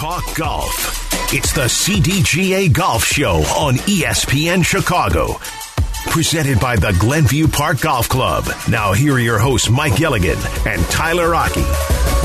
talk golf. It's the CDGA Golf Show on ESPN Chicago. Presented by the Glenview Park Golf Club. Now, here are your hosts, Mike Gilligan and Tyler Aki.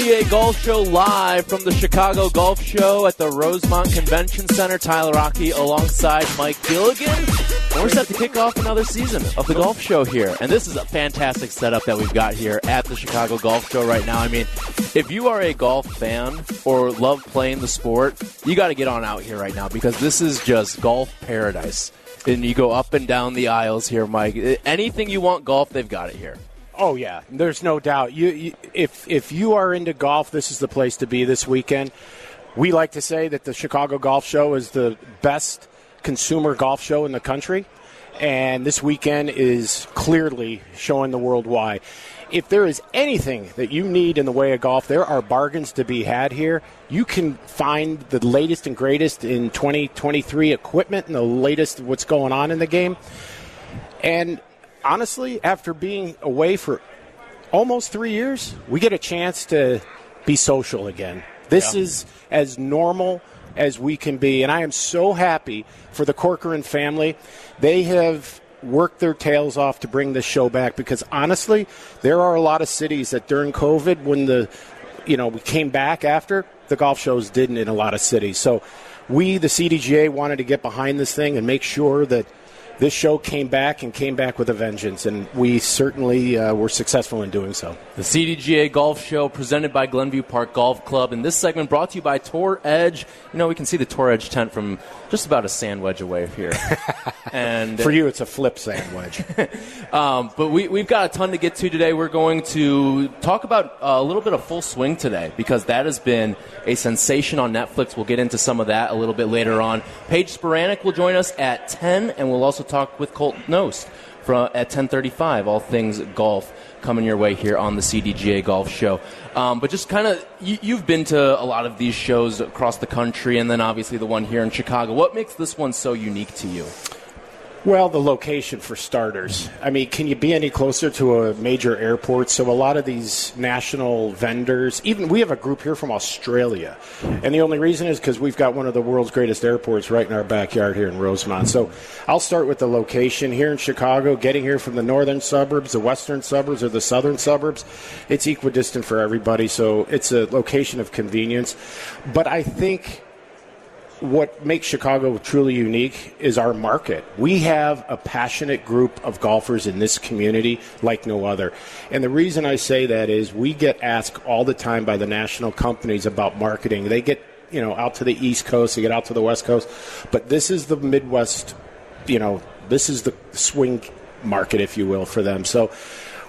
CDGA Golf Show live from the Chicago Golf Show at the Rosemont Convention Center. Tyler Aki alongside Mike Gilligan. We're set to kick off another season of the Golf Show here. And this is a fantastic setup that we've got here at the Chicago Golf Show right now. I mean, if you are a golf fan or love playing the sport, you got to get on out here right now because this is just golf paradise. And you go up and down the aisles here, Mike. Anything you want golf, they've got it here. Oh yeah, there's no doubt. You, you, if if you are into golf, this is the place to be this weekend. We like to say that the Chicago Golf Show is the best consumer golf show in the country, and this weekend is clearly showing the world why. If there is anything that you need in the way of golf, there are bargains to be had here. You can find the latest and greatest in 2023 equipment and the latest what's going on in the game. And honestly, after being away for almost three years, we get a chance to be social again. This Yeah. is as normal as we can be. And I am so happy for the Corcoran family. They have worked their tails off to bring this show back because honestly, there are a lot of cities that during COVID, when the you know we came back after the golf shows didn't in a lot of cities. So we, the CDGA, wanted to get behind this thing and make sure that this show came back and came back with a vengeance, and we certainly uh, were successful in doing so. The CDGA Golf Show presented by Glenview Park Golf Club. And this segment brought to you by Tour Edge. You know, we can see the Tour Edge tent from just about a sand wedge away here. and For you, it's a flip sandwich. um, but we, we've got a ton to get to today. We're going to talk about a little bit of full swing today because that has been a sensation on Netflix. We'll get into some of that a little bit later on. Paige Spiranac will join us at 10, and we'll also talk with Colt Knost from, at 10:35. All things golf coming your way here on the CDGA Golf Show. Um, but just kind of, you, you've been to a lot of these shows across the country, and then obviously the one here in Chicago. What makes this one so unique to you? Well, the location for starters. I mean, can you be any closer to a major airport? So a lot of these national vendors, even we have a group here from Australia, and the only reason is because we've got one of the world's greatest airports right in our backyard here in Rosemont. So I'll start with the location here in Chicago. Getting here from the northern suburbs, the western suburbs, or the southern suburbs, it's equidistant for everybody. So it's a location of convenience. But I think what makes Chicago truly unique is our market. We have a passionate group of golfers in this community like no other. And the reason I say that is we get asked all the time by the national companies about marketing. They get, you know, out to the East Coast, they get out to the West Coast, but this is the Midwest, you know, this is the swing market, if you will, for them. So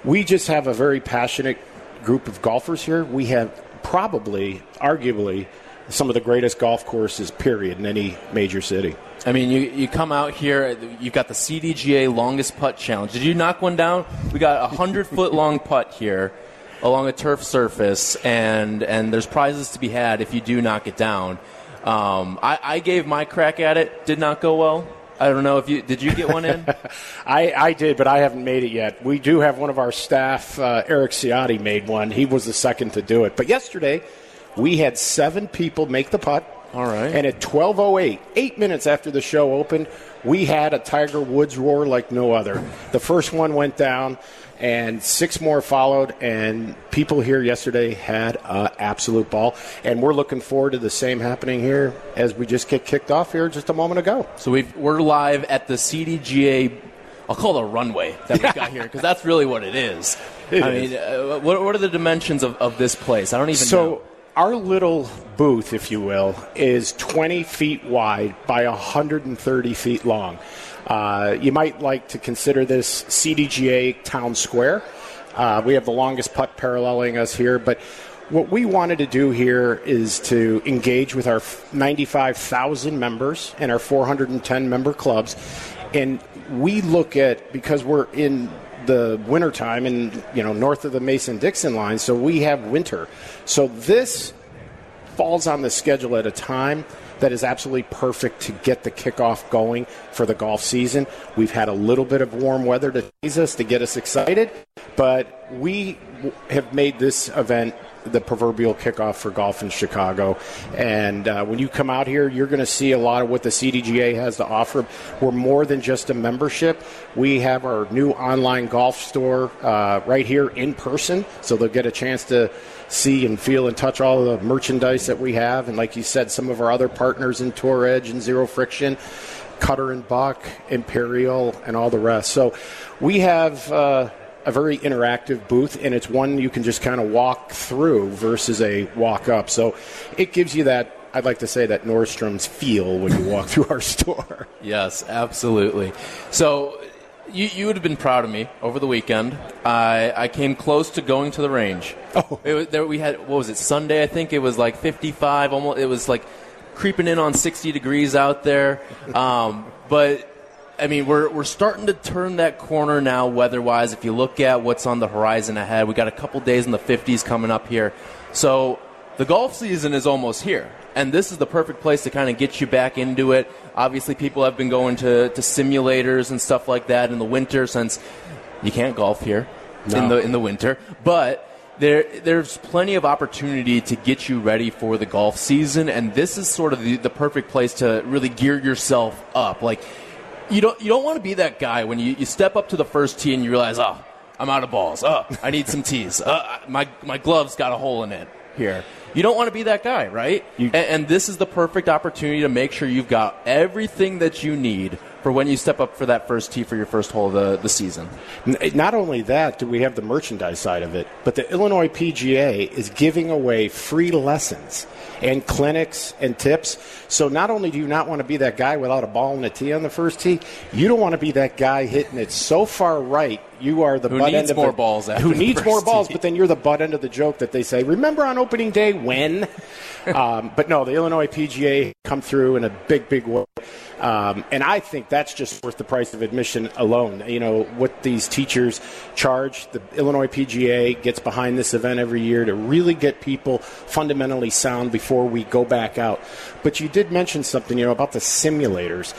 we just have a very passionate group of golfers here. We have probably, arguably, some of the greatest golf courses, period, in any major city. I mean, you, you come out here, you've got the CDGA longest putt challenge. Did you knock one down? We got a 100 foot long putt here along a turf surface, and, and there's prizes to be had if you do knock it down. Um, I, I gave my crack at it, did not go well. I don't know if you did. You get one in? I, I did, but I haven't made it yet. We do have one of our staff, uh, Eric Ciotti, made one. He was the second to do it. But yesterday, we had seven people make the putt. All right. And at 12:08, eight minutes after the show opened, we had a Tiger Woods roar like no other. The first one went down, and six more followed. And people here yesterday had an absolute ball. And we're looking forward to the same happening here as we just get kicked off here just a moment ago. So we've, we're live at the CDGA. I'll call it a runway that we've got here because that's really what it is. It I is. mean, uh, what, what are the dimensions of, of this place? I don't even know. Our little booth, if you will, is 20 feet wide by 130 feet long. Uh, you might like to consider this CDGA Town Square. Uh, we have the longest putt paralleling us here, but what we wanted to do here is to engage with our 95,000 members and our 410 member clubs. And we look at, because we're in the wintertime and, you know, north of the Mason Dixon line, so we have winter. So this falls on the schedule at a time that is absolutely perfect to get the kickoff going for the golf season. We've had a little bit of warm weather to tease us to get us excited, but we have made this event the proverbial kickoff for golf in Chicago. And uh, when you come out here, you're going to see a lot of what the CDGA has to offer. We're more than just a membership. We have our new online golf store uh, right here in person, so they'll get a chance to see and feel and touch all the merchandise that we have. And like you said, some of our other partners in Tour Edge and Zero Friction. Cutter and Buck, Imperial, and all the rest. So we have uh, a very interactive booth, and it's one you can just kind of walk through versus a walk up. So it gives you that. I'd like to say that Nordstrom's feel when you walk through our store. Yes, absolutely. So you, you would have been proud of me over the weekend. I, I came close to going to the range. Oh. It was, there we had what was it Sunday? I think it was like 55. Almost it was like creeping in on 60 degrees out there. Um, but I mean, we're we're starting to turn that corner now, weather-wise. If you look at what's on the horizon ahead, we got a couple days in the 50s coming up here. So the golf season is almost here, and this is the perfect place to kind of get you back into it. Obviously, people have been going to, to simulators and stuff like that in the winter since you can't golf here No. in the in the winter, but there there's plenty of opportunity to get you ready for the golf season, and this is sort of the, the perfect place to really gear yourself up. Like you don't you don't want to be that guy when you, you step up to the first tee and you realize, oh, I'm out of balls. Oh, I need some tees. Uh, my my glove's got a hole in it here. You don't want to be that guy, right? You- and, and this is the perfect opportunity to make sure you've got everything that you need for when you step up for that first tee for your first hole of the, the season. Not only that, do we have the merchandise side of it, but the Illinois PGA is giving away free lessons and clinics and tips. So not only do you not want to be that guy without a ball and a tee on the first tee, you don't want to be that guy hitting it so far right. You are the Who butt end of more the, balls Who needs more balls? But then you're the butt end of the joke that they say. Remember on opening day when? um, but no, the Illinois PGA come through in a big, big way. Um, and I think that's just worth the price of admission alone. You know, what these teachers charge, the Illinois PGA gets behind this event every year to really get people fundamentally sound before we go back out. But you did mention something, you know, about the simulators.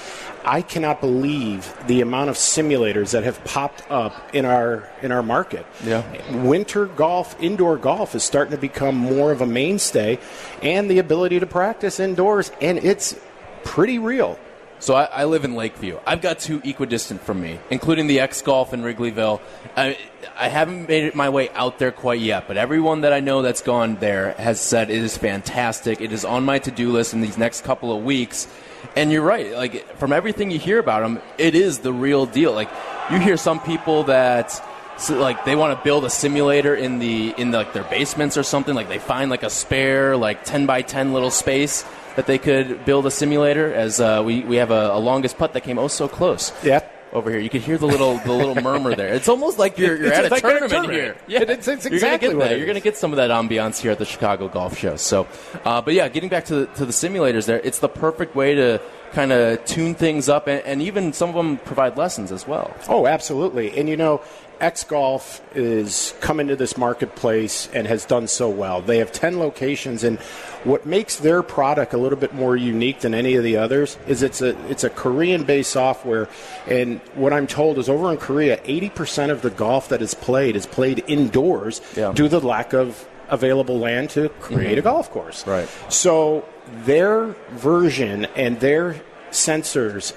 I cannot believe the amount of simulators that have popped up in our in our market. Yeah. Winter golf, indoor golf is starting to become more of a mainstay and the ability to practice indoors and it's pretty real. So I, I live in Lakeview. I've got two equidistant from me, including the X Golf in Wrigleyville. I, I haven't made it my way out there quite yet, but everyone that I know that's gone there has said it is fantastic. It is on my to-do list in these next couple of weeks. And you're right. Like from everything you hear about them, it is the real deal. Like you hear some people that so, like they want to build a simulator in the in like their basements or something. Like they find like a spare like ten by ten little space that they could build a simulator. As uh, we we have a, a longest putt that came oh so close. Yeah. Over here, you could hear the little the little murmur there. It's almost like you're, you're It's at a like tournament, tournament. here. Yeah, It's- it's you're exactly gonna get that. You're going to get some of that ambiance here at the Chicago Golf Show. So, uh, but yeah, getting back to the, to the simulators, there, it's the perfect way to kind of tune things up, and, and even some of them provide lessons as well. Oh, absolutely. And you know, X Golf is come into this marketplace and has done so well. They have 10 locations and what makes their product a little bit more unique than any of the others is it's a it's a Korean-based software and what I'm told is over in Korea 80% of the golf that is played is played indoors Yeah. due to the lack of available land to create a mm-hmm. golf course. Right. So their version and their sensors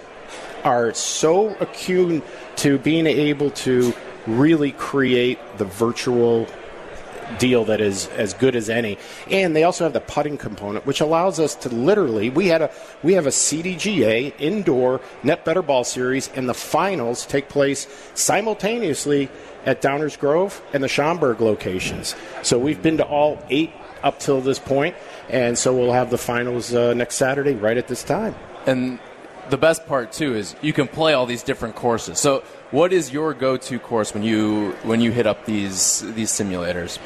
are so attuned to being able to really create the virtual deal that is as good as any. And they also have the putting component, which allows us to literally we had a we have a CDGA indoor net better ball series, and the finals take place simultaneously at Downers Grove and the Schaumburg locations. So we've been to all eight up till this point, and so we'll have the finals uh, next Saturday right at this time. And the best part too is you can play all these different courses. So, what is your go-to course when you when you hit up these these simulators?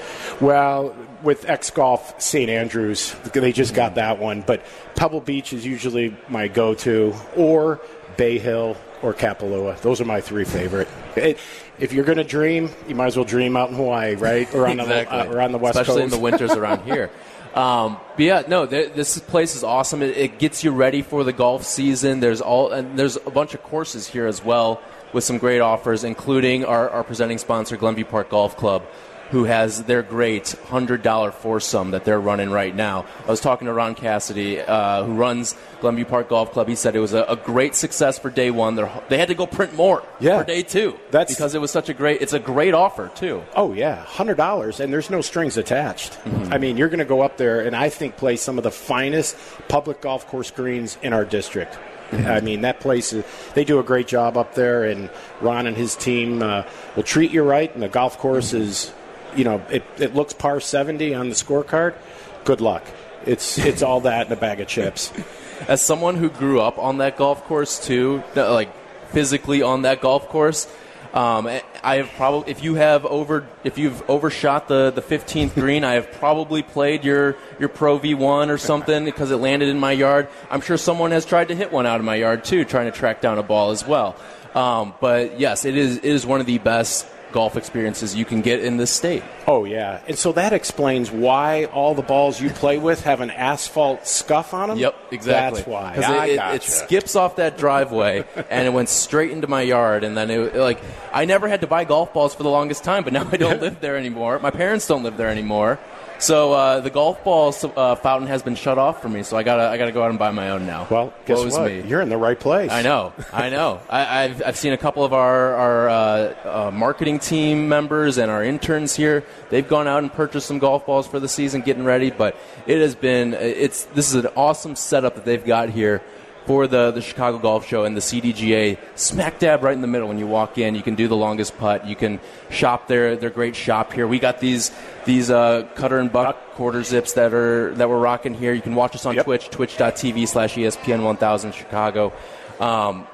Well, with X Golf St. Andrews, they just got that one. But Pebble Beach is usually my go to, or Bay Hill or Kapalua. Those are my three favorite. It- if you're going to dream, you might as well dream out in Hawaii, right? Or on, the, uh, or on the West Especially Coast. in the winters around here. Um, but yeah, no, th- this place is awesome. It, it, gets you ready for the golf season. There's all and there's a bunch of courses here as well with some great offers, including our, our presenting sponsor, Glenview Park Golf Club who has their great $100 foursome that they're running right now. I was talking to Ron Cassidy, uh, who runs Glenview Park Golf Club. He said it was a, a great success for day one. They're, they had to go print more yeah. for day two That's, because it was such a great, it's a great offer, too. Oh, yeah. $100, and there's no strings attached. Mm-hmm. I mean, you're going to go up there and I think play some of the finest public golf course greens in our district. Mm-hmm. I mean, that place, they do a great job up there, and Ron and his team uh, will treat you right, and the golf course is you know, it, it looks par 70 on the scorecard, good luck. It's, it's all that in a bag of chips. As someone who grew up on that golf course, too, like physically on that golf course, um, I have probably if you have over if you've overshot the, the 15th green, I have probably played your your Pro V1 or something because it landed in my yard. I'm sure someone has tried to hit one out of my yard too, trying to track down a ball as well. Um, but yes, it is it is one of the best golf experiences you can get in this state. Oh yeah, and so that explains why all the balls you play with have an asphalt scuff on them. Yep, exactly. That's why. Because it, it, it, skips off that driveway and it went straight into my yard, and then it like I never had to buy golf balls for the longest time, but now I don't live there anymore. My parents don't live there anymore. So uh, the golf ball uh, fountain has been shut off for me, so I gotta I gotta go out and buy my own now. Well, guess Woes what? Me. You're in the right place. I know, I know. I, have I've seen a couple of our our uh, uh, marketing team members and our interns here. They've gone out and purchased some golf balls for the season, getting ready. But it has been it's this is an awesome setup that they've got here for the, the Chicago Golf Show and the CDGA, smack dab right in the middle when you walk in. You can do the longest putt. You can shop their their great shop here. We got these these uh, cutter and buck quarter zips that are that we're rocking here. You can watch us on yep. Twitch, twitch.tv slash ESPN 1000 Chicago. Um,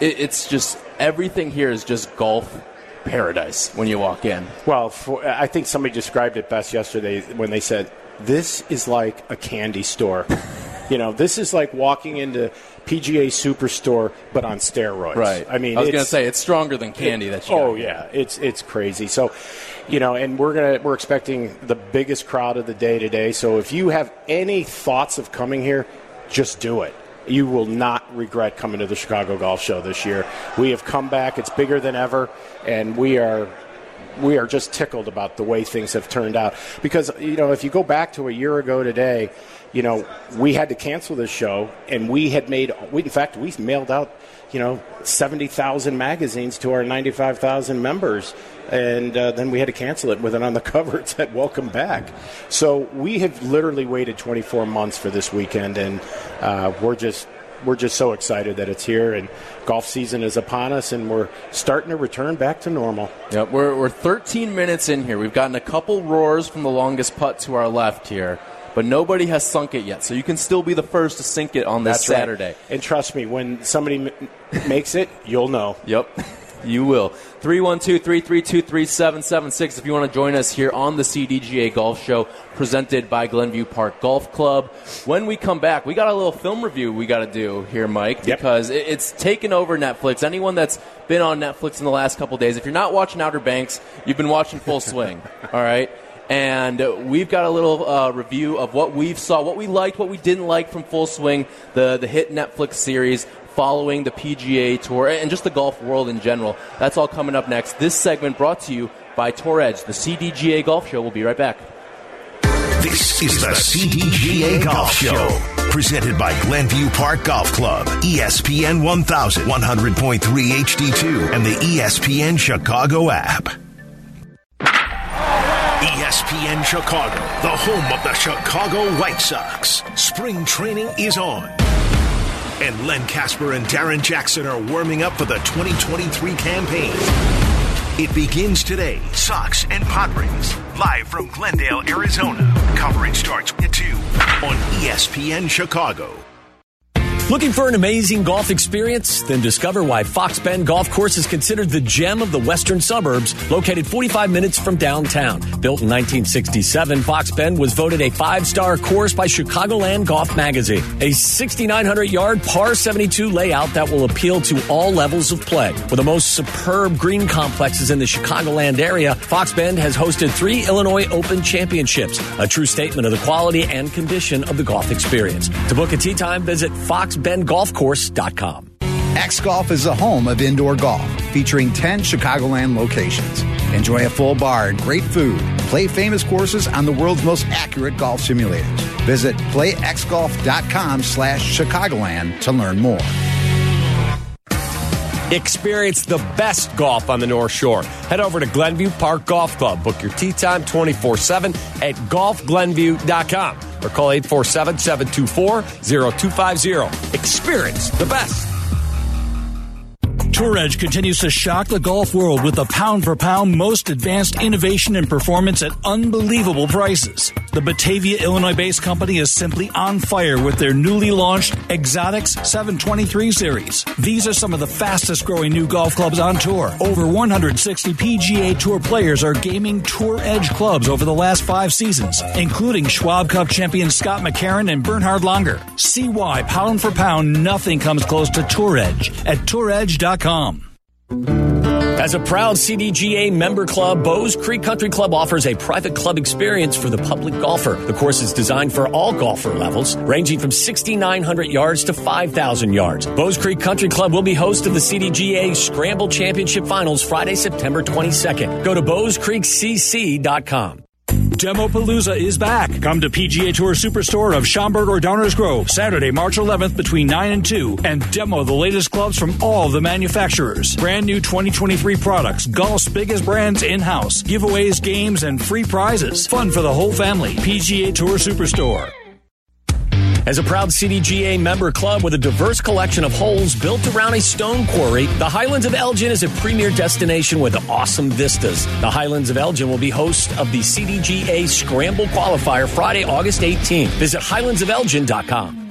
it, it's just everything here is just golf paradise when you walk in. Well, for, I think somebody described it best yesterday when they said, "This is like a candy store." You know, this is like walking into PGA Superstore, but on steroids. Right. I mean, I was going to say it's stronger than candy. That oh yeah, it's it's crazy. So, you know, and we're gonna we're expecting the biggest crowd of the day today. So if you have any thoughts of coming here, just do it. You will not regret coming to the Chicago Golf Show this year. We have come back. It's bigger than ever, and we are we are just tickled about the way things have turned out. Because you know, if you go back to a year ago today you know, we had to cancel this show, and we had made, we, in fact, we mailed out, you know, 70,000 magazines to our 95,000 members. And uh, then we had to cancel it with it on the cover. It said, Welcome back. So we have literally waited 24 months for this weekend, and uh, we're just we're just so excited that it's here and golf season is upon us and we're starting to return back to normal. Yep, we're, we're 13 minutes in here. We've gotten a couple roars from the longest putt to our left here but nobody has sunk it yet. So you can still be the first to sink it on this That's Saturday. Right. And trust me, when somebody m- makes it, you'll know. Yep. You will. 312 332 3776 if you want to join us here on the CDGA Golf Show presented by Glenview Park Golf Club. When we come back, we got a little film review we got to do here, Mike, yep. because it's taken over Netflix. Anyone that's been on Netflix in the last couple days, if you're not watching Outer Banks, you've been watching Full Swing, all right? And we've got a little uh, review of what we saw, what we liked, what we didn't like from Full Swing, the the hit Netflix series following the PGA Tour and just the golf world in general. That's all coming up next. This segment brought to you by Tour Edge, the CDGA Golf Show. We'll be right back. This is the CDGA Golf Show, presented by Glenview Park Golf Club, ESPN 1100.3 HD2, and the ESPN Chicago app. ESPN Chicago, the home of the Chicago White Sox. Spring training is on. And Len Kasper and Darrin Jackson are warming up for the 2023 campaign. It begins today. Sox and Padres, live from Glendale, Arizona. Coverage starts at 2 on ESPN Chicago. Looking for an amazing golf experience? Then discover why Fox Bend Golf Course is considered the gem of the western suburbs, located 45 minutes from downtown. Built in 1967, Fox Bend was voted a five star course by Chicagoland Golf Magazine. A 6,900 yard par 72 layout that will appeal to all levels of play. With the most superb green complexes in the Chicagoland area, Fox Bend has hosted three Illinois Open Championships, a true statement of the quality and condition of the golf experience. To book a tee time, visit Fox BendGolfCourse.com. X Golf is the home of indoor golf, featuring 10 Chicagoland locations. Enjoy a full bar and great food. Play famous courses on the world's most accurate golf simulators. Visit playxgolf.com slash Chicagoland to learn more. Experience the best golf on the North Shore. Head over to Glenview Park Golf Club. Book your tee time 24 7 at golfglenview.com or call 847 724 0250. Experience the best. Tour Edge continues to shock the golf world with the pound for pound most advanced innovation and performance at unbelievable prices. The Batavia, Illinois based company is simply on fire with their newly launched Exotics 723 series. These are some of the fastest growing new golf clubs on tour. Over 160 PGA Tour players are gaming Tour Edge clubs over the last five seasons, including Schwab Cup champion Scott McCarron and Bernhard Langer. See why, pound for pound, nothing comes close to Tour Edge at touredge.com. As a proud CDGA member club, Bowes Creek Country Club offers a private club experience for the public golfer. The course is designed for all golfer levels, ranging from 6,900 yards to 5,000 yards. Bowes Creek Country Club will be host of the CDGA Scramble Championship Finals Friday, September 22nd. Go to bowescreekcc.com. Demopalooza is back. Come to PGA Tour Superstore of Schaumburg or Downers Grove Saturday, March 11th between 9 and 2 and demo the latest clubs from all the manufacturers. Brand new 2023 products, golf's biggest brands in-house, giveaways, games, and free prizes. Fun for the whole family. PGA Tour Superstore. As a proud CDGA member club with a diverse collection of holes built around a stone quarry, the Highlands of Elgin is a premier destination with awesome vistas. The Highlands of Elgin will be host of the CDGA Scramble Qualifier Friday, August 18th. Visit highlandsofelgin.com.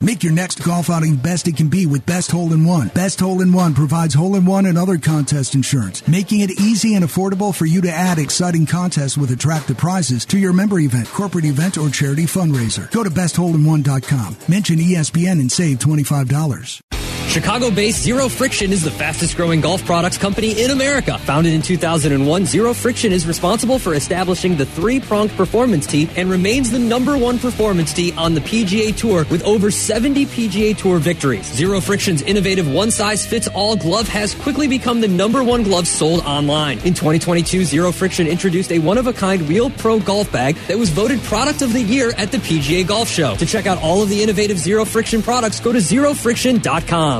Make your next golf outing best it can be with Best Hole in One. Best Hole in One provides hole in one and other contest insurance, making it easy and affordable for you to add exciting contests with attractive prizes to your member event, corporate event, or charity fundraiser. Go to bestholein1.com. Mention ESPN and save $25. Chicago based Zero Friction is the fastest growing golf products company in America. Founded in 2001, Zero Friction is responsible for establishing the three pronged performance tee and remains the number one performance tee on the PGA Tour with over 70 PGA Tour victories. Zero Friction's innovative one size fits all glove has quickly become the number one glove sold online. In 2022, Zero Friction introduced a one of a kind Real Pro golf bag that was voted product of the year at the PGA Golf Show. To check out all of the innovative Zero Friction products, go to zerofriction.com.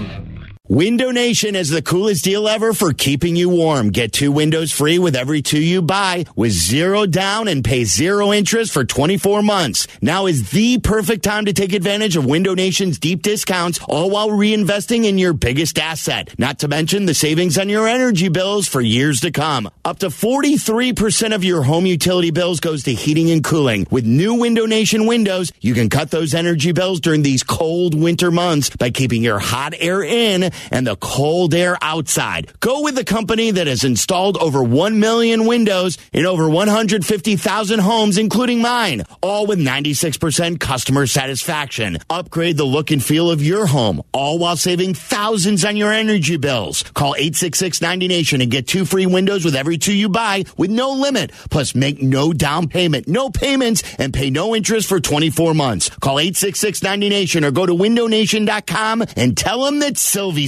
Window Nation is the coolest deal ever for keeping you warm. Get two windows free with every two you buy with zero down and pay zero interest for 24 months. Now is the perfect time to take advantage of Window Nation's deep discounts, all while reinvesting in your biggest asset. Not to mention the savings on your energy bills for years to come. Up to 43% of your home utility bills goes to heating and cooling. With new Window Nation windows, you can cut those energy bills during these cold winter months by keeping your hot air in and the cold air outside. Go with the company that has installed over 1 million windows in over 150,000 homes, including mine, all with 96% customer satisfaction. Upgrade the look and feel of your home, all while saving thousands on your energy bills. Call 866-90Nation and get two free windows with every two you buy with no limit. Plus, make no down payment, no payments, and pay no interest for 24 months. Call 866-90Nation or go to windownation.com and tell them that Sylvie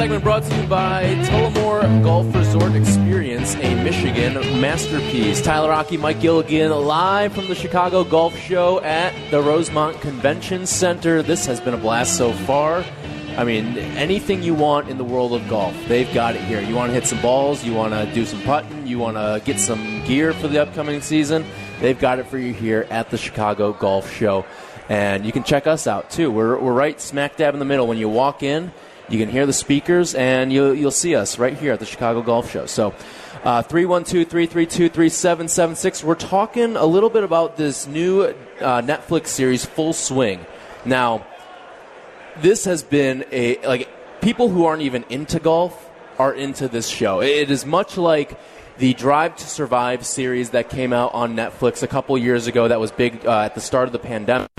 Segment brought to you by Tullamore Golf Resort Experience, a Michigan Masterpiece. Tyler Aki, Mike Gilligan, live from the Chicago Golf Show at the Rosemont Convention Center. This has been a blast so far. I mean, anything you want in the world of golf, they've got it here. You want to hit some balls, you want to do some putting, you want to get some gear for the upcoming season, they've got it for you here at the Chicago Golf Show. And you can check us out too. We're, we're right smack dab in the middle. When you walk in, you can hear the speakers and you'll, you'll see us right here at the Chicago Golf Show. So, uh, 312 332 3776. We're talking a little bit about this new uh, Netflix series, Full Swing. Now, this has been a like people who aren't even into golf are into this show. It is much like the Drive to Survive series that came out on Netflix a couple years ago. That was big uh, at the start of the pandemic,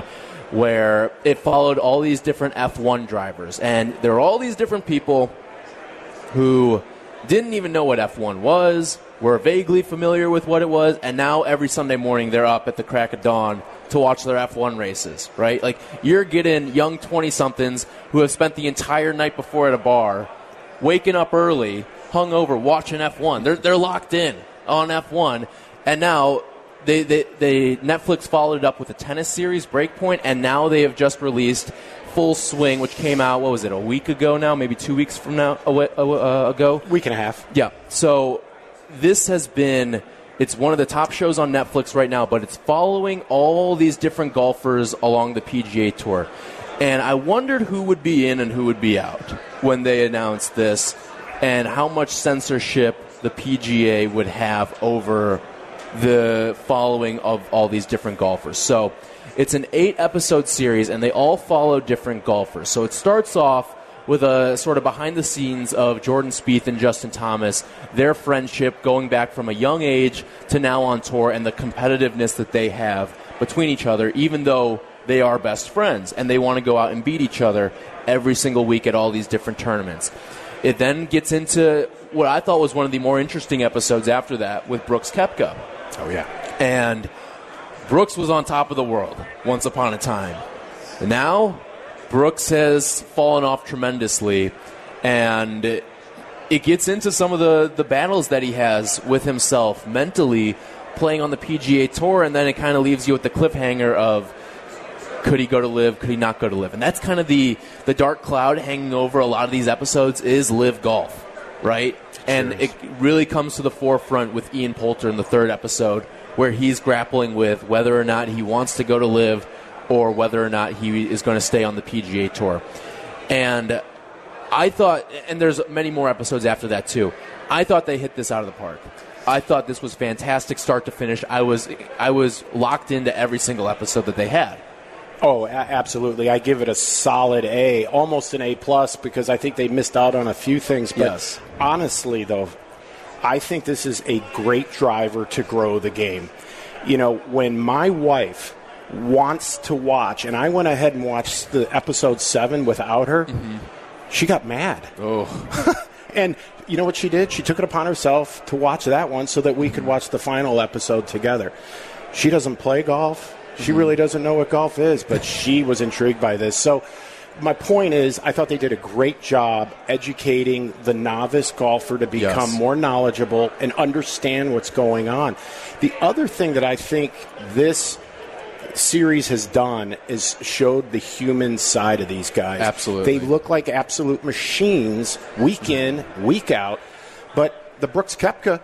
where it followed all these different F1 drivers, and there are all these different people who didn't even know what F1 was, were vaguely familiar with what it was, and now every Sunday morning they're up at the crack of dawn to watch their F1 races, right? Like you're getting young 20 somethings who have spent the entire night before at a bar, waking up early, hung over, watching F1. They're, they're locked in on F1, and now they, they, they Netflix followed it up with a tennis series, Breakpoint, and now they have just released Full Swing, which came out, what was it, a week ago now, maybe two weeks from now uh, ago? Week and a half. Yeah. So this has been it's one of the top shows on Netflix right now, but it's following all these different golfers along the PGA Tour. And I wondered who would be in and who would be out when they announced this and how much censorship the PGA would have over the following of all these different golfers. So it's an eight episode series, and they all follow different golfers. So it starts off with a sort of behind the scenes of Jordan Spieth and Justin Thomas, their friendship going back from a young age to now on tour, and the competitiveness that they have between each other, even though they are best friends and they want to go out and beat each other every single week at all these different tournaments. It then gets into what I thought was one of the more interesting episodes after that with Brooks Koepka. Oh, yeah. And Brooks was on top of the world once upon a time. Now Brooks has fallen off tremendously, and it gets into some of the, the battles that he has with himself mentally playing on the PGA Tour, and then it kind of leaves you with the cliffhanger of could he go to LIV could he not go to LIV And that's kind of the, the dark cloud hanging over a lot of these episodes is LIV golf, right? And it really comes to the forefront with Ian Poulter in the third episode, where he's grappling with whether or not he wants to go to LIV or whether or not he is going to stay on the PGA Tour. And I thought, and there's many more episodes after that too. I thought they hit this out of the park. I thought this was fantastic, start to finish. I was I was locked into every single episode that they had. Oh, a- absolutely! I give it a solid A, almost an A plus, because I think they missed out on a few things. But yes. honestly, though, I think this is a great driver to grow the game. You know, when my wife wants to watch, and I went ahead and watched the episode seven without her. Mm-hmm. She got mad. Oh. and you know what she did? She took it upon herself to watch that one so that we could watch the final episode together. She doesn't play golf. She mm-hmm. really doesn't know what golf is, but she was intrigued by this. So my point is, I thought they did a great job educating the novice golfer to become yes. more knowledgeable and understand what's going on. The other thing that I think this series has done is showed the human side of these guys. Absolutely. They look like absolute machines week in, week out. But the Brooks Koepka,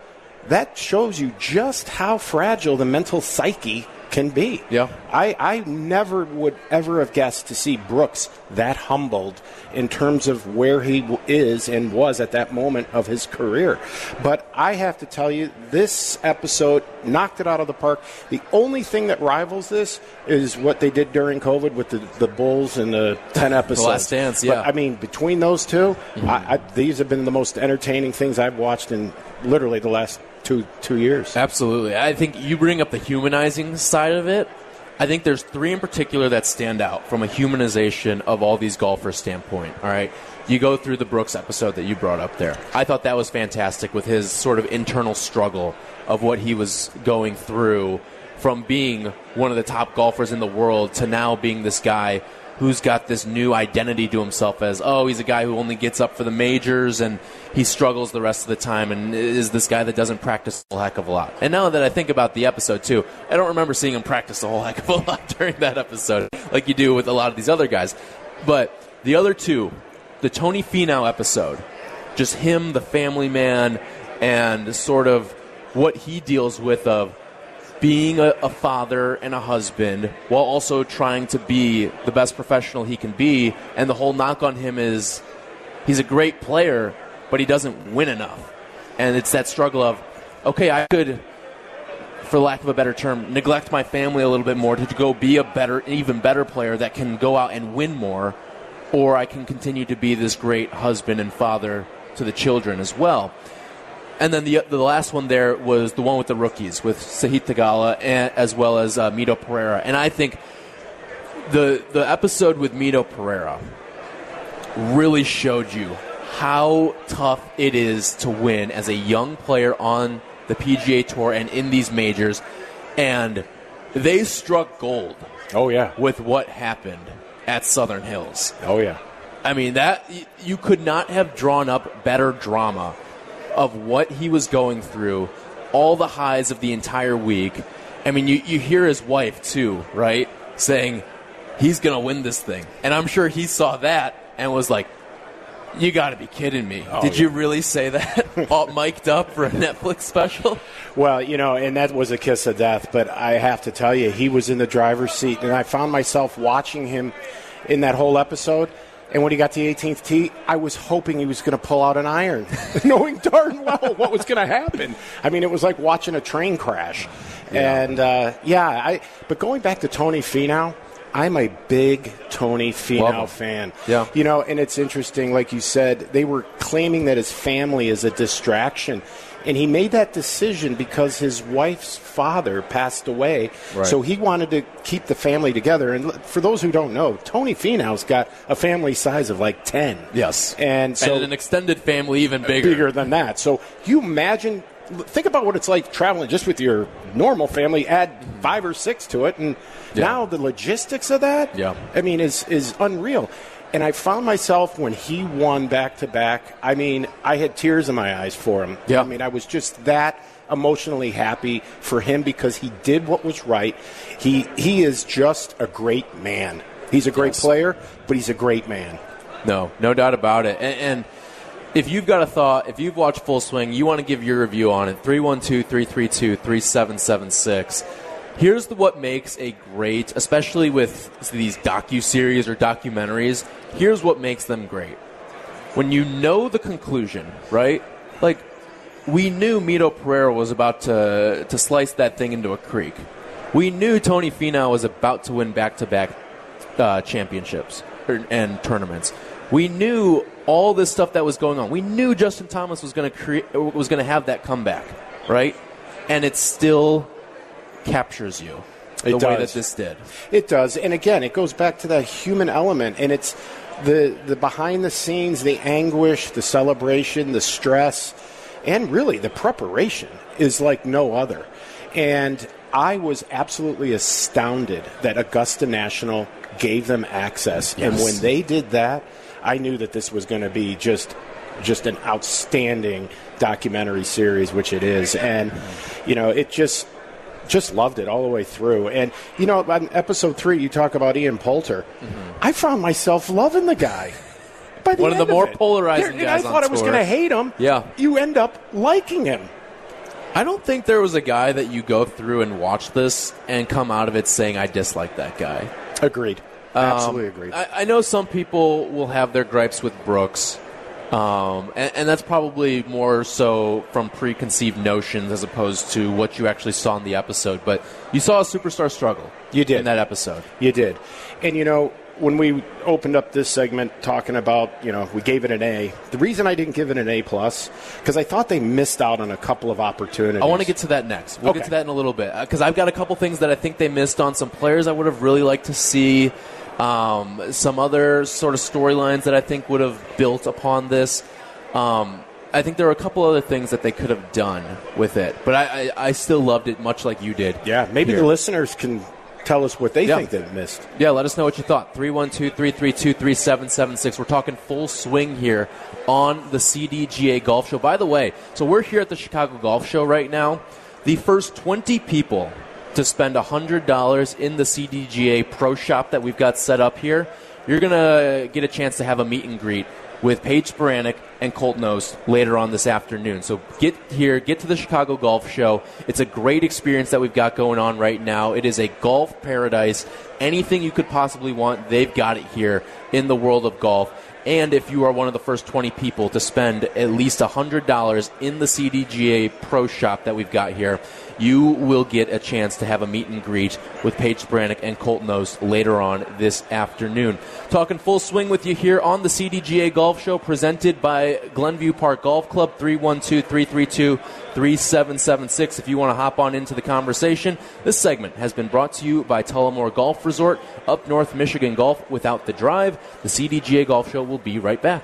that shows you just how fragile the mental psyche can be. Yeah. I, I never would ever have guessed to see Brooks that humbled in terms of where he is and was at that moment of his career. But I have to tell you, this episode knocked it out of the park. The only thing that rivals this is what they did during COVID with the, the Bulls and the 10 episodes. the Last Dance, yeah. But, I mean, between those 2 mm-hmm. I, I, these have been the most entertaining things I've watched in literally the last two two years. Absolutely. I think you bring up the humanizing side of it. I think there's three in particular that stand out from a humanization of all these golfers standpoint. All right. You go through the Brooks episode that you brought up there. I thought that was fantastic with his sort of internal struggle of what he was going through from being one of the top golfers in the world to now being this guy who's got this new identity to himself as, oh, he's a guy who only gets up for the majors and he struggles the rest of the time and is this guy that doesn't practice a whole heck of a lot. And now that I think about the episode too, I don't remember seeing him practice a whole heck of a lot during that episode like you do with a lot of these other guys. But the other two, the Tony Finau episode, just him, the family man, and sort of what he deals with of being a, a, father and a husband while also trying to be the best professional he can be. And the whole knock on him is he's a great player, but he doesn't win enough. And it's that struggle of, okay, I could, for lack of a better term, neglect my family a little bit more to go be a better, even better player that can go out and win more, or I can continue to be this great husband and father to the children as well. And then the the last one there was the one with the rookies with Sahith Theegala and as well as uh, Mito Pereira. And I think the the episode with Mito Pereira really showed you how tough it is to win as a young player on the PGA Tour and in these majors. And they struck gold. Oh yeah, with what happened at Southern Hills. Oh yeah. I mean that you could not have drawn up better drama of what he was going through, all the highs of the entire week. I mean, you, you hear his wife, too, right? Saying, he's going to win this thing. And I'm sure he saw that and was like, you got to be kidding me. Oh, Did yeah. you really say that? All mic'd up for a Netflix special? Well, you know, and that was a kiss of death, but I have to tell you, he was in the driver's seat, and I found myself watching him in that whole episode and when he got to the 18th tee, I was hoping he was going to pull out an iron, knowing darn well what was going to happen. I mean, it was like watching a train crash. Yeah. And uh, yeah, I. But going back to Tony Finau, I'm a big Tony Finau fan. Yeah. You know, and it's interesting, like you said, they were claiming that his family is a distraction. And he made that decision because his wife's father passed away. Right. So he wanted to keep the family together. And for those who don't know, Tony Finau's got a family size of like 10. Yes. And so and an extended family even bigger. Bigger than that. So you imagine think about what it's like traveling just with your normal family. Add five or six to it, and yeah. now the logistics of that. Yeah. I mean, is is unreal. And I found myself when he won back to back. I mean, I had tears in my eyes for him. Yeah. I mean, I was just that emotionally happy for him because he did what was right. He he is just a great man. He's a great yes. player, but he's a great man. No, no doubt about it. And, and, if you've got a thought, if you've watched Full Swing, you want to give your review on it, 312 332 3776 here's the, what makes a great, especially with these docu series or documentaries. Here's what makes them great. When you know the conclusion, right? Like we knew Mito Pereira was about to to slice that thing into a creek. We knew Tony Finau was about to win back-to-back uh, championships or, and tournaments. We knew all this stuff that was going on. We knew Justin Thomas was going to create was going to have that comeback, right? And it's still captures you the it way that this did. It does, and again, it goes back to that human element, and it's the the behind the scenes, the anguish, the celebration, the stress, and really the preparation is like no other. And I was absolutely astounded that Augusta National gave them access, yes. and when they did that, I knew that this was going to be just just an outstanding documentary series, which it is, and you know, it just just loved it all the way through. And you know, on episode three, you talk about Ian Poulter. Mm-hmm. I found myself loving the guy. By the One of the more of polarizing guys. I thought I was going to hate him. Yeah, you end up liking him. I don't think there was a guy that you go through and watch this and come out of it saying I dislike that guy. Agreed. Absolutely um, agreed. I, I know some people will have their gripes with Brooks. Um, and, and, that's probably more so from preconceived notions as opposed to what you actually saw in the episode. But you saw a superstar struggle. You did in that episode. You did, and you know when we opened up this segment talking about you know we gave it an A. The reason I didn't give it an A plus because I thought they missed out on a couple of opportunities. I want to get to that next. We'll okay. get to that in a little bit because uh, I've got a couple things that I think they missed on some players I would have really liked to see. Um, some other sort of storylines that I think would have built upon this. Um, I think there are a couple other things that they could have done with it, but I, I, I still loved it much like you did. Yeah, maybe here. the listeners can tell us what they Yeah. think they've missed. Yeah, let us know what you thought. 312 332 3776. We're talking full swing here on the CDGA Golf Show. By the way, so we're here at the Chicago Golf Show right now. The first 20 people to spend $100 in the CDGA Pro Shop that we've got set up here, you're going to get a chance to have a meet and greet with Paige Spiranac and Colt Knost later on this afternoon. So get here, get to the Chicago Golf Show. It's a great experience that we've got going on right now. It is a golf paradise. Anything you could possibly want, they've got it here in the world of golf. And if you are one of the first 20 people to spend at least $100 in the CDGA Pro Shop that we've got here, you will get a chance to have a meet and greet with Paige Brannick and Colt Knost later on this afternoon. Talking full swing with you here on the CDGA Golf Show presented by Glenview Park Golf Club, 312 332 3776. If you want to hop on into the conversation, this segment has been brought to you by Tullamore Golf Resort, up North Michigan Golf without the drive. The CDGA Golf Show will be right back.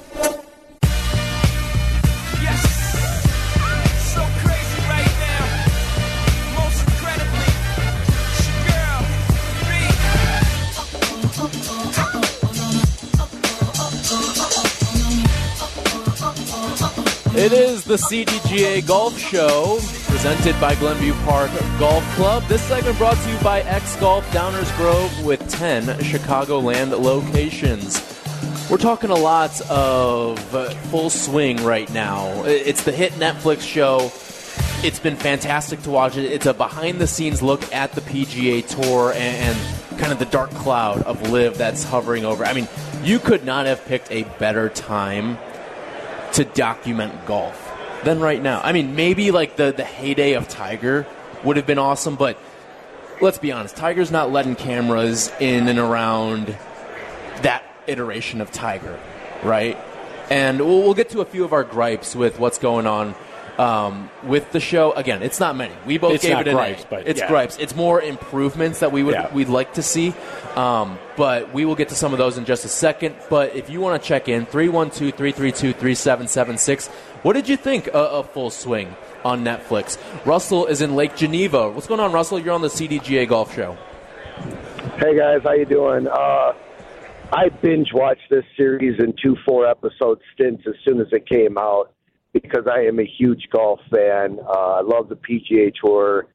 It is the CDGA Golf Show presented by Glenview Park Golf Club. This segment brought to you by X Golf Downers Grove with 10 Chicagoland locations. We're talking a lot of full swing right now. It's the hit Netflix show. It's been fantastic to watch it. It's a behind the scenes look at the PGA Tour and kind of the dark cloud of LIV that's hovering over. I mean, you could not have picked a better time to document golf than right now. I mean, maybe like the, the heyday of Tiger would have been awesome, but let's be honest, Tiger's not letting cameras in and around that iteration of Tiger, right? And we'll, we'll get to a few of our gripes with what's going on um, with the show. Again, it's not many. We both It's gave not it an gripes, A. but it's yeah. gripes. It's more improvements that we would Yeah. we'd like to see. Um, but we will get to some of those in just a second. But if you want to check in, 312 332 3776. What did you think of, of Full Swing on Netflix? Russell is in Lake Geneva. What's going on, Russell? You're on the CDGA Golf Show. Hey guys, how you doing? Uh, I binge watched this series in two four episode stints as soon as it came out because I am a huge golf fan. Uh, I love the PGA Tour,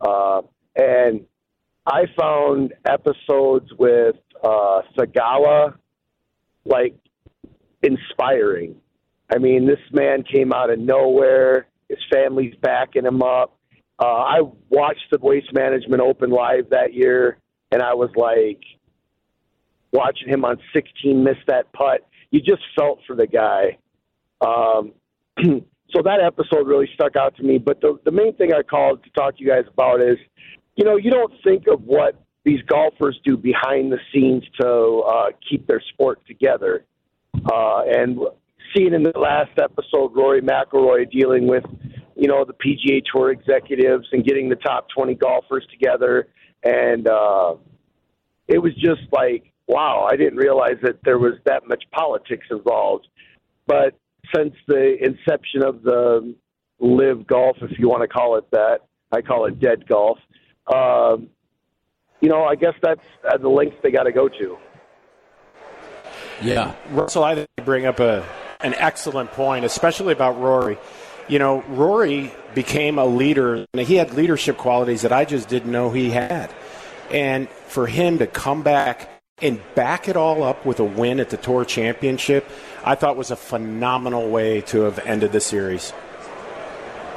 uh, and I found episodes with uh, Sagawa like inspiring. I mean, this man came out of nowhere. His family's backing him up. Uh, I watched the Waste Management Open live that year, and I was like watching him on 16 miss that putt. You just felt for the guy. Um, so that episode really stuck out to me. But the, the main thing I called to talk to you guys about is, you know, you don't think of what these golfers do behind the scenes to uh, keep their sport together. Uh, and seeing in the last episode Rory McIlroy dealing with, you know, the PGA Tour executives and getting the top 20 golfers together, and uh, it was just like, wow, I didn't realize that there was that much politics involved. But since the inception of the LIV golf, if you want to call it that, I call it dead golf. Um, you know, I guess that's uh, the lengths they got to go to. Yeah. Russell, I think you bring up a an excellent point, especially about Rory. You know, Rory became a leader, and he had leadership qualities that I just didn't know he had. And for him to come back and back it all up with a win at the Tour Championship, I thought was a phenomenal way to have ended the series.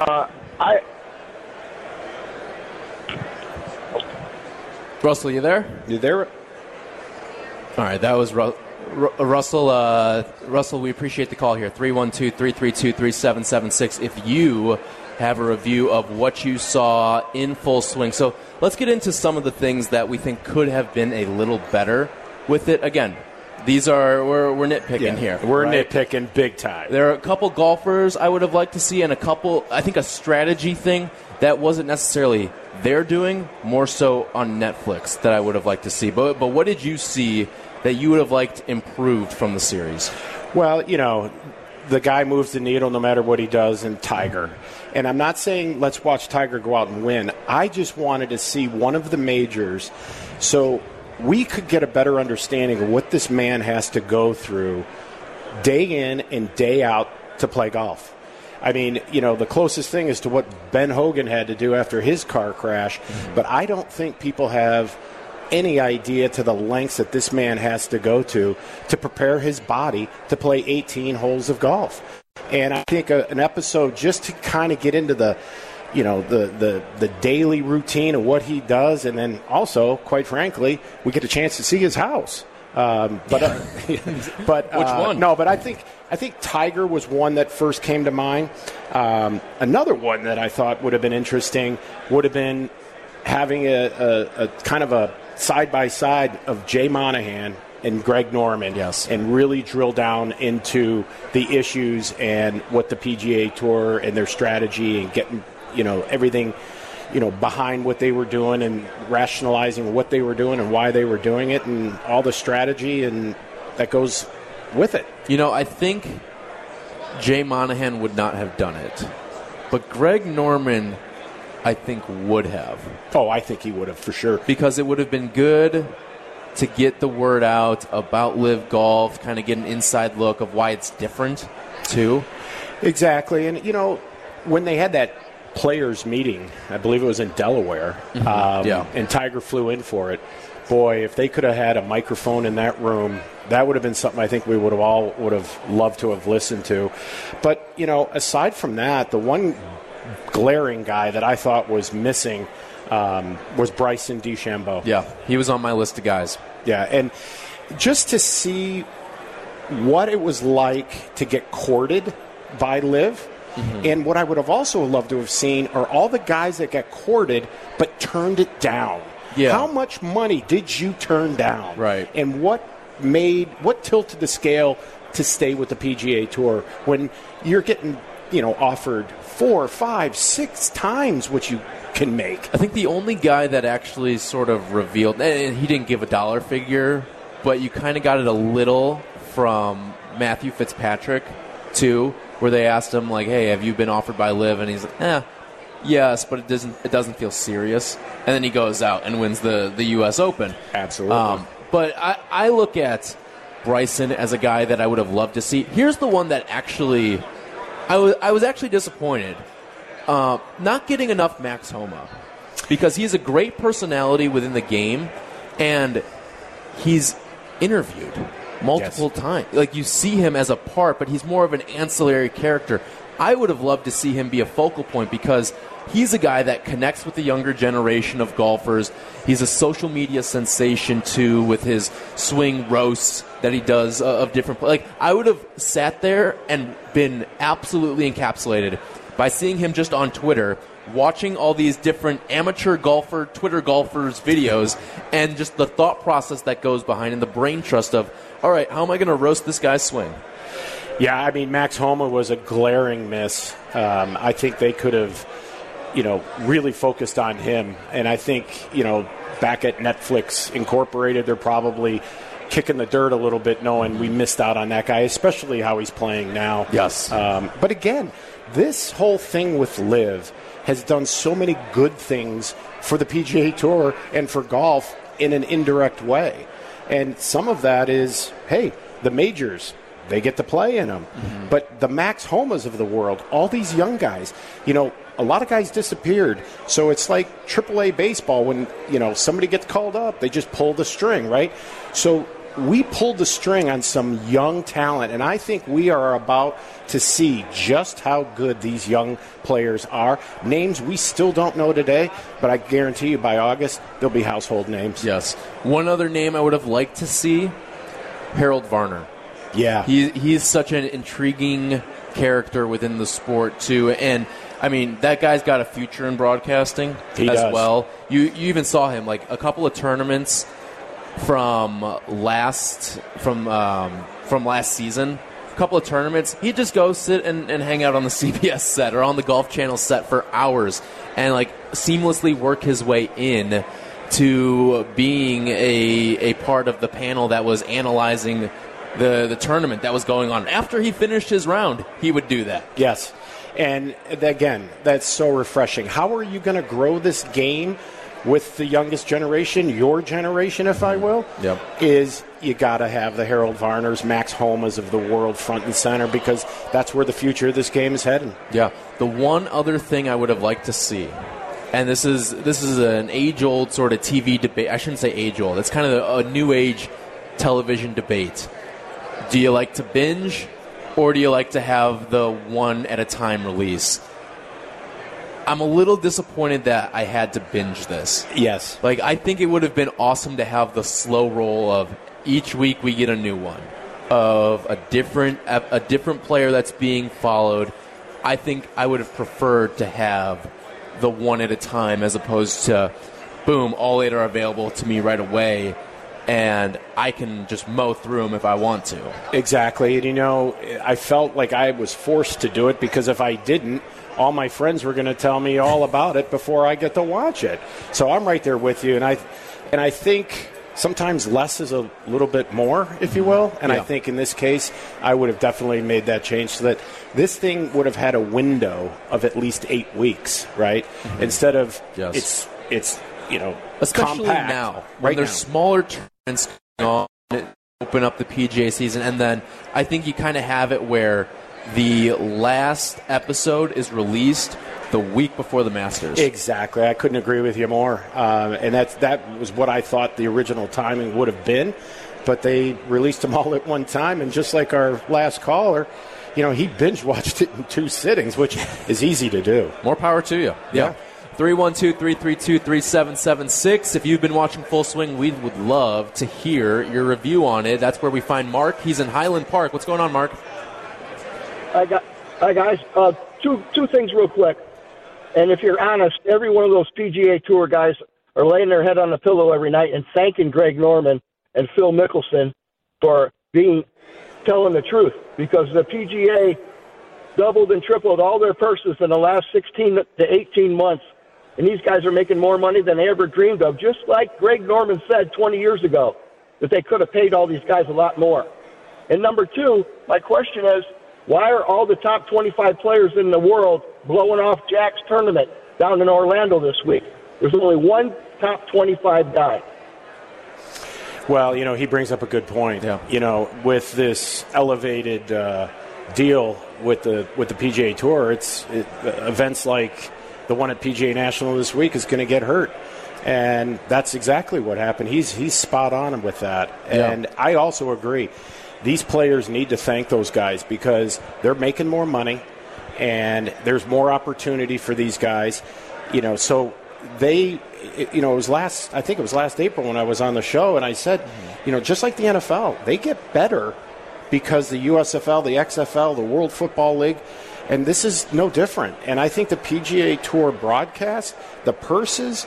Uh, I Russell, you there? You there? All right, that was Ru- Ru- Russell. Uh, Russell, we appreciate the call here. 312 332 3776. If you have a review of what you saw in full swing. So let's get into some of the things that we think could have been a little better with it. Again, these are, we're, we're nitpicking here. We're right? nitpicking big time. There are a couple golfers I would have liked to see, and a couple, I think, a strategy thing that wasn't necessarily they're doing more so on Netflix that I would have liked to see. But but what did you see that you would have liked improved from the series? Well, you know, the guy moves the needle no matter what he does in Tiger. And I'm not saying let's watch Tiger go out and win. I just wanted to see one of the majors so we could get a better understanding of what this man has to go through day in and day out to play golf. I mean, you know, the closest thing is to what Ben Hogan had to do after his car crash, but I don't think people have any idea to the lengths that this man has to go to to prepare his body to play 18 holes of golf. And I think a, an episode just to kind of get into the you know the, the the daily routine of what he does, and then also, quite frankly, we get a chance to see his house. Um, but uh, but Which uh, one? No, but I think I think Tiger was one that first came to mind. Um, another one that I thought would have been interesting would have been having a, a, a kind of a side by side of Jay Monahan and Greg Norman, Yes. and really drill down into the issues and what the PGA Tour and their strategy and getting you know everything you know behind what they were doing and rationalizing what they were doing and why they were doing it and all the strategy and that goes with it. You know, I think Jay Monahan would not have done it, but Greg Norman, I think, would have. Oh, I think he would have for sure. because it would have been good to get the word out about LIV golf, kind of get an inside look of why it's different too. Exactly, and you know when they had that players meeting, I believe it was in Delaware, um, Yeah. and Tiger flew in for it. Boy, if they could have had a microphone in that room, that would have been something I think we would have all would have loved to have listened to. But you know, aside from that, the one glaring guy that I thought was missing um, was Bryson DeChambeau. Yeah, he was on my list of guys. Yeah, and just to see what it was like to get courted by LIV. Mm-hmm. And what I would have also loved to have seen are all the guys that got courted but turned it down. Yeah. How much money did you turn down? Right. And what made what tilted the scale to stay with the PGA Tour when you're getting you know offered four, five, six times what you can make? I think the only guy that actually sort of revealed, and he didn't give a dollar figure, but you kind of got it a little from Matthew Fitzpatrick too, where they asked him like, "Hey, have you been offered by LIV?" And he's like, "Eh, yes, but it doesn't it doesn't feel serious." And then he goes out and wins the the U.S. Open. Absolutely. Um, but I, I look at Bryson as a guy that I would have loved to see. Here's the one that actually I was I was actually disappointed uh, not getting enough Max Homa because he's a great personality within the game and he's interviewed multiple times. Like you see him as a part, but he's more of an ancillary character. I would have loved to see him be a focal point because he's a guy that connects with the younger generation of golfers. He's a social media sensation too with his swing roasts that he does uh, of different like I would have sat there and been absolutely encapsulated by seeing him just on Twitter watching all these different amateur golfer Twitter golfers videos and just the thought process that goes behind and the brain trust of all right how am I going to roast this guy's swing Yeah, I mean, Max Homa was a glaring miss. Um, I think they could have, you know, really focused on him. And I think, you know, back at Netflix Incorporated, they're probably kicking the dirt a little bit knowing we missed out on that guy, especially how he's playing now. Yes. Um, but again, this whole thing with LIV has done so many good things for the PGA Tour and for golf in an indirect way. And some of that is, hey, the majors, they get to play in them. Mm-hmm. But the Max Homas of the world, all these young guys, you know, a lot of guys disappeared. So it's like AAA baseball when, you know, somebody gets called up, they just pull the string, right? So we pulled the string on some young talent, and I think we are about to see just how good these young players are. Names we still don't know today, but I guarantee you by August, they'll be household names. yes one other name I would have liked to see Harold Varner Yeah. He he's such an intriguing character within the sport too, and I mean that guy's got a future in broadcasting He as does. well. You you even saw him like a couple of tournaments from last from um, from last season. A couple of tournaments, he'd just go sit and, and hang out on the CBS set or on the Golf Channel set for hours and like seamlessly work his way in to being a a part of the panel that was analyzing the the tournament that was going on. After he finished his round, he would do that. Yes. And again, that's so refreshing. How are you going to grow this game with the youngest generation, your generation, if I will? Yep. Is you got to have the Harold Varners, Max Homas of the world front and center because that's where the future of this game is heading. Yeah. The one other thing I would have liked to see, and this is this is an age old sort of TV debate. I shouldn't say age old. It's kind of a new age television debate. Do you like to binge, or do you like to have the one at a time release? I'm a little disappointed that I had to binge this. Yes. Like I think it would have been awesome to have the slow roll of each week we get a new one of a different a, different player that's being followed. I think I would have preferred to have the one at a time as opposed to boom, all eight are available to me right away and I can just mow through them if I want to. Exactly. And you know, I felt like I was forced to do it because if I didn't, all my friends were going to tell me all about it before I get to watch it. So I'm right there with you, and I, and I think sometimes less is a little bit more, if you mm-hmm. will. And I think in this case, I would have definitely made that change so that this thing would have had a window of at least eight weeks, right? Mm-hmm. Instead of Yes. it's it's you know especially compact now when right there's now. smaller tournaments going on, open up the PGA season, and then I think you kind of have it where the last episode is released the week before the Masters. Exactly. I couldn't agree with you more. Um, and that's, that was what I thought the original timing would have been. But they released them all at one time. And just like our last caller, you know, he binge watched it in two sittings, which is easy to do. More power to you. Yeah. 312 332 3776. If you've been watching Full Swing, we would love to hear your review on it. That's where we find Mark. He's in Highland Park. What's going on, Mark? Hi, gu- hi guys. Uh, two two things real quick. And if you're honest, every one of those PGA Tour guys are laying their head on the pillow every night and thanking Greg Norman and Phil Mickelson for being telling the truth because the PGA doubled and tripled all their purses in the last 16 to 18 months. And these guys are making more money than they ever dreamed of, just like Greg Norman said 20 years ago that they could have paid all these guys a lot more. And number two, my question is, why are all the top 25 players in the world blowing off Jack's tournament down in Orlando this week? There's only one top 25 guy. Well, you know, he brings up a good point. Yeah. You know, with this elevated uh, deal with the with the PGA Tour, it's it, uh, events like the one at PGA National this week is going to get hurt, and that's exactly what happened. He's he's spot on with that, Yeah. and I also agree. These players need to thank those guys because they're making more money, and there's more opportunity for these guys. You know, so they, you know, it was last, I think it was last April when I was on the show, and I said, you know, just like the NFL, they get better because the USFL, the XFL, the World Football League, and this is no different. And I think the PGA Tour broadcast, the purses,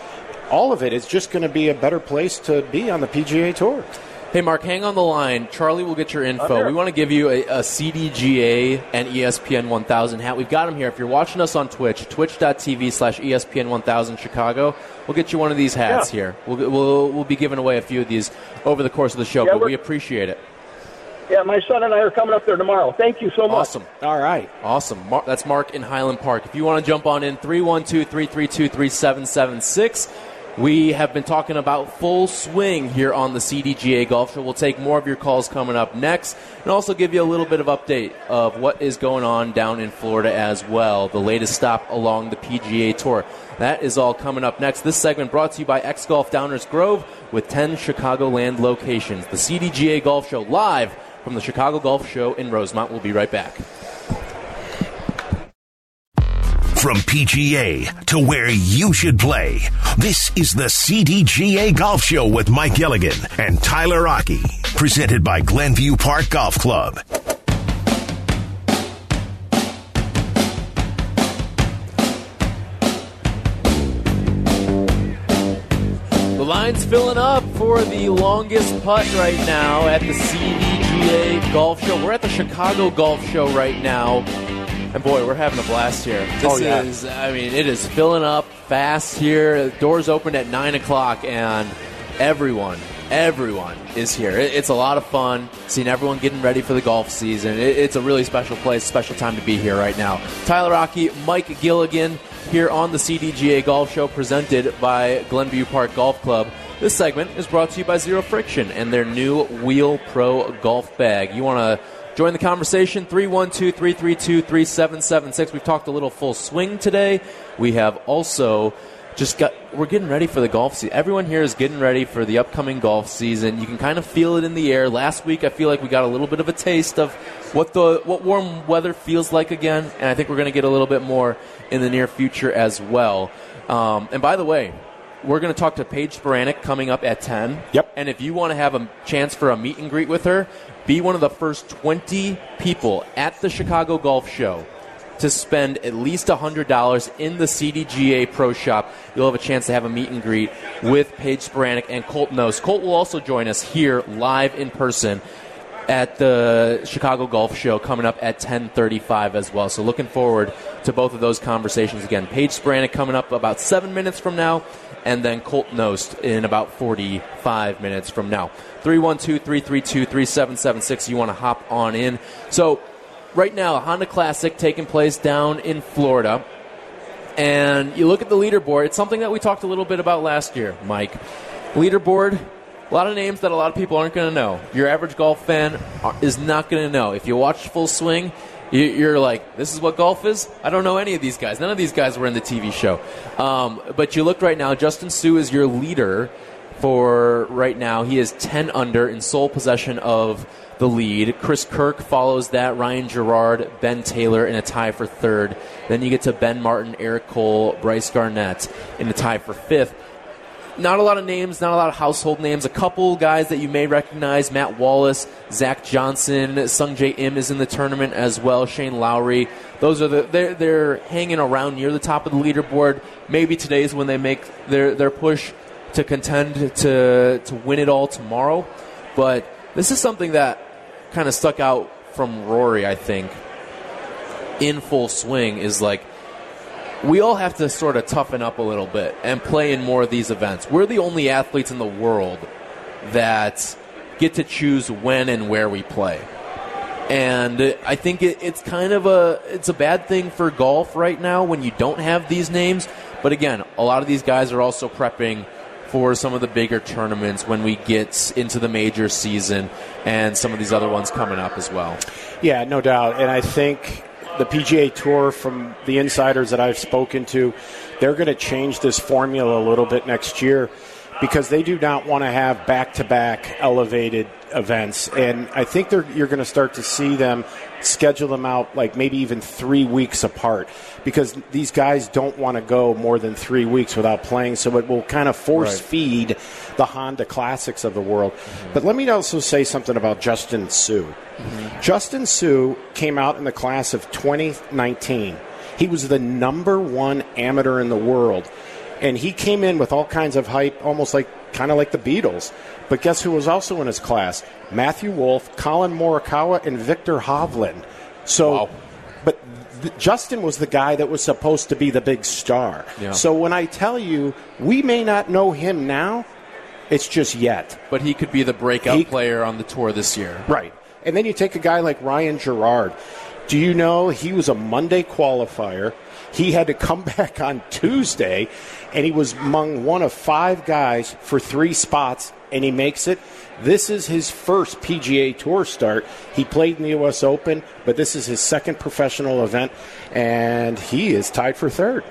all of it is just going to be a better place to be on the PGA Tour. Hey, Mark, hang on the line. Charlie will get your info. We want to give you a, a CDGA and ESPN 1000 hat. We've got them here. If you're watching us on Twitch, twitch.tv slash ESPN 1000 Chicago, we'll get you one of these hats Yeah. here. We'll, we'll, we'll be giving away a few of these over the course of the show, Yeah, but we appreciate it. Yeah, my son and I are coming up there tomorrow. Thank you so much. Awesome. All right. Awesome. Mar- that's Mark in Highland Park. If you want to jump on in, 312 332 3776. We have been talking about full swing here on the CDGA Golf Show. We'll take more of your calls coming up next and also give you a little bit of update of what is going on down in Florida as well. The latest stop along the PGA Tour. That is all coming up next. This segment brought to you by X Golf Downers Grove with 10 Chicagoland locations. The CDGA Golf Show live from the Chicago Golf Show in Rosemont. We'll be right back. From PGA to where you should play, this is the CDGA Golf Show with Mike Gilligan and Tyler Aki, presented by Glenview Park Golf Club. The line's filling up for the longest putt right now at the CDGA Golf Show. We're at the Chicago Golf Show right now. And boy, we're having a blast here. This Oh, yeah. is, I mean, it is filling up fast here. Doors open at 9 o'clock, and everyone, everyone is here. It's a lot of fun seeing everyone getting ready for the golf season. It's a really special place, special time to be here right now. Tyler Aki, Mike Gilligan here on the CDGA Golf Show presented by Glenview Park Golf Club. This segment is brought to you by Zero Friction and their new Wheel Pro golf bag. You want to Join the conversation 312 332 3776. We've talked a little full swing today. We have also just got, we're getting ready for the golf season. Everyone here is getting ready for the upcoming golf season. You can kind of feel it in the air. Last week, I feel like we got a little bit of a taste of what the what warm weather feels like again, and I think we're going to get a little bit more in the near future as well. Um, and by the way, we're going to talk to Paige Spiranac coming up at 10. Yep. And if you want to have a chance for a meet and greet with her, be one of the first 20 people at the Chicago Golf Show to spend at least $100 in the CDGA Pro Shop. You'll have a chance to have a meet and greet with Paige Spiranac and Colt Knost. Colt will also join us here live in person at the Chicago Golf Show coming up at 10:35 as well. So looking forward to both of those conversations again. Paige Spiranac coming up about seven minutes from now, and then Colt Knost in about 45 minutes from now. 312-332-3776. You want to hop on in. So right now, a Honda Classic taking place down in Florida. And you look at the leaderboard, it's something that we talked a little bit about last year, Mike. Leaderboard, a lot of names that a lot of people aren't going to know. Your average golf fan uh, is not going to know. If you watch Full Swing, you're like, this is what golf is? I don't know any of these guys. None of these guys were in the TV show. Um, but you look right now, Justin Suh is your leader for right now. He is 10 under in sole possession of the lead. Chris Kirk follows that. Ryan Gerard, Ben Taylor in a tie for third. Then you get to Ben Martin, Eric Cole, Brice Garnett in a tie for fifth. Not a lot of names, not a lot of household names. A couple guys that you may recognize: Matt Wallace, Zach Johnson, Sungjae Im is in the tournament as well. Shane Lowry. Those are the they're they're hanging around near the top of the leaderboard. Maybe today's when they make their their push to contend to to win it all tomorrow. But this is something that kind of stuck out from Rory, I think, in full swing is like we all have to sort of toughen up a little bit and play in more of these events. We're the only athletes in the world that get to choose when and where we play. And I think it, it's kind of a it's a bad thing for golf right now when you don't have these names. But again, a lot of these guys are also prepping for some of the bigger tournaments when we get into the major season and some of these other ones coming up as well. Yeah, no doubt. And I think the PGA Tour, from the insiders that I've spoken to, they're going to change this formula a little bit next year because they do not want to have back to back elevated events. And I think they're, you're going to start to see them schedule them out like maybe even three weeks apart because these guys don't want to go more than three weeks without playing. So it will kind of force Right. feed the Honda Classics of the world. Mm-hmm. But let me also say something about Justin Suh. Mm-hmm. Justin Suh came out in the class of 2019. He was the number one amateur in the world. And he came in with all kinds of hype, almost like kind of like the Beatles. But guess who was also in his class? Matthew Wolff, Collin Morikawa, and Viktor Hovland. So, but th- Justin was the guy that was supposed to be the big star. Yeah. So when I tell you, we may not know him now, it's just yet. But he could be the breakout He- player on the tour this year. Right. And then you take a guy like Ryan Gerard. Do you know he was a Monday qualifier? He had to come back on Tuesday, and he was among one of five guys for three spots, and he makes it. This is his first PGA Tour start. He played in the U.S. Open, but this is his second professional event, and he is tied for third.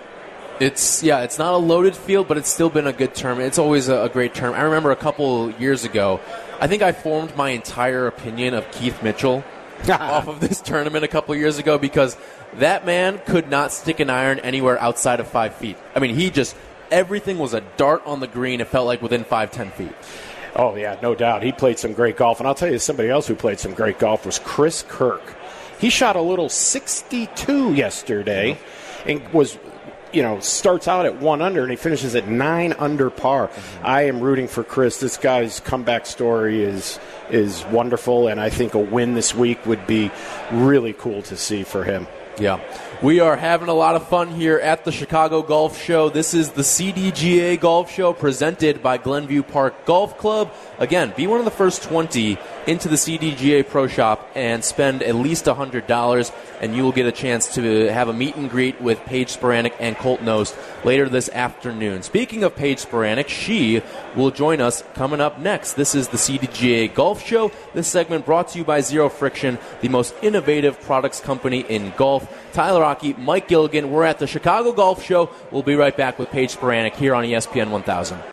It's yeah, it's not a loaded field, but it's still been a good term. It's always a, a great term. I remember a couple years ago, I think I formed my entire opinion of Keith Mitchell off of this tournament a couple years ago because that man could not stick an iron anywhere outside of five feet. I mean, he just everything was a dart on the green. It felt like within five ten feet. Oh yeah, no doubt. He played some great golf, and I'll tell you, somebody else who played some great golf was Chris Kirk. He shot a little 62 yesterday, mm-hmm. and was you know, starts out at one under and he finishes at nine under par. Mm-hmm. I am rooting for Chris. This guy's comeback story is is wonderful, and I think a win this week would be really cool to see for him. Yeah. We are having a lot of fun here at the Chicago Golf Show. This is the CDGA Golf Show presented by Glenview Park Golf Club. Again, be one of the first 20 into the CDGA Pro Shop and spend at least $100, and you will get a chance to have a meet and greet with Paige Spiranac and Colt Knost later this afternoon. Speaking of Paige Spiranac, she will join us coming up next. This is the CDGA Golf Show. This segment brought to you by Zero Friction, the most innovative products company in golf. Tyler Mike Gilligan. We're at the Chicago Golf Show. We'll be right back with Paige Spiranac here on ESPN 1000.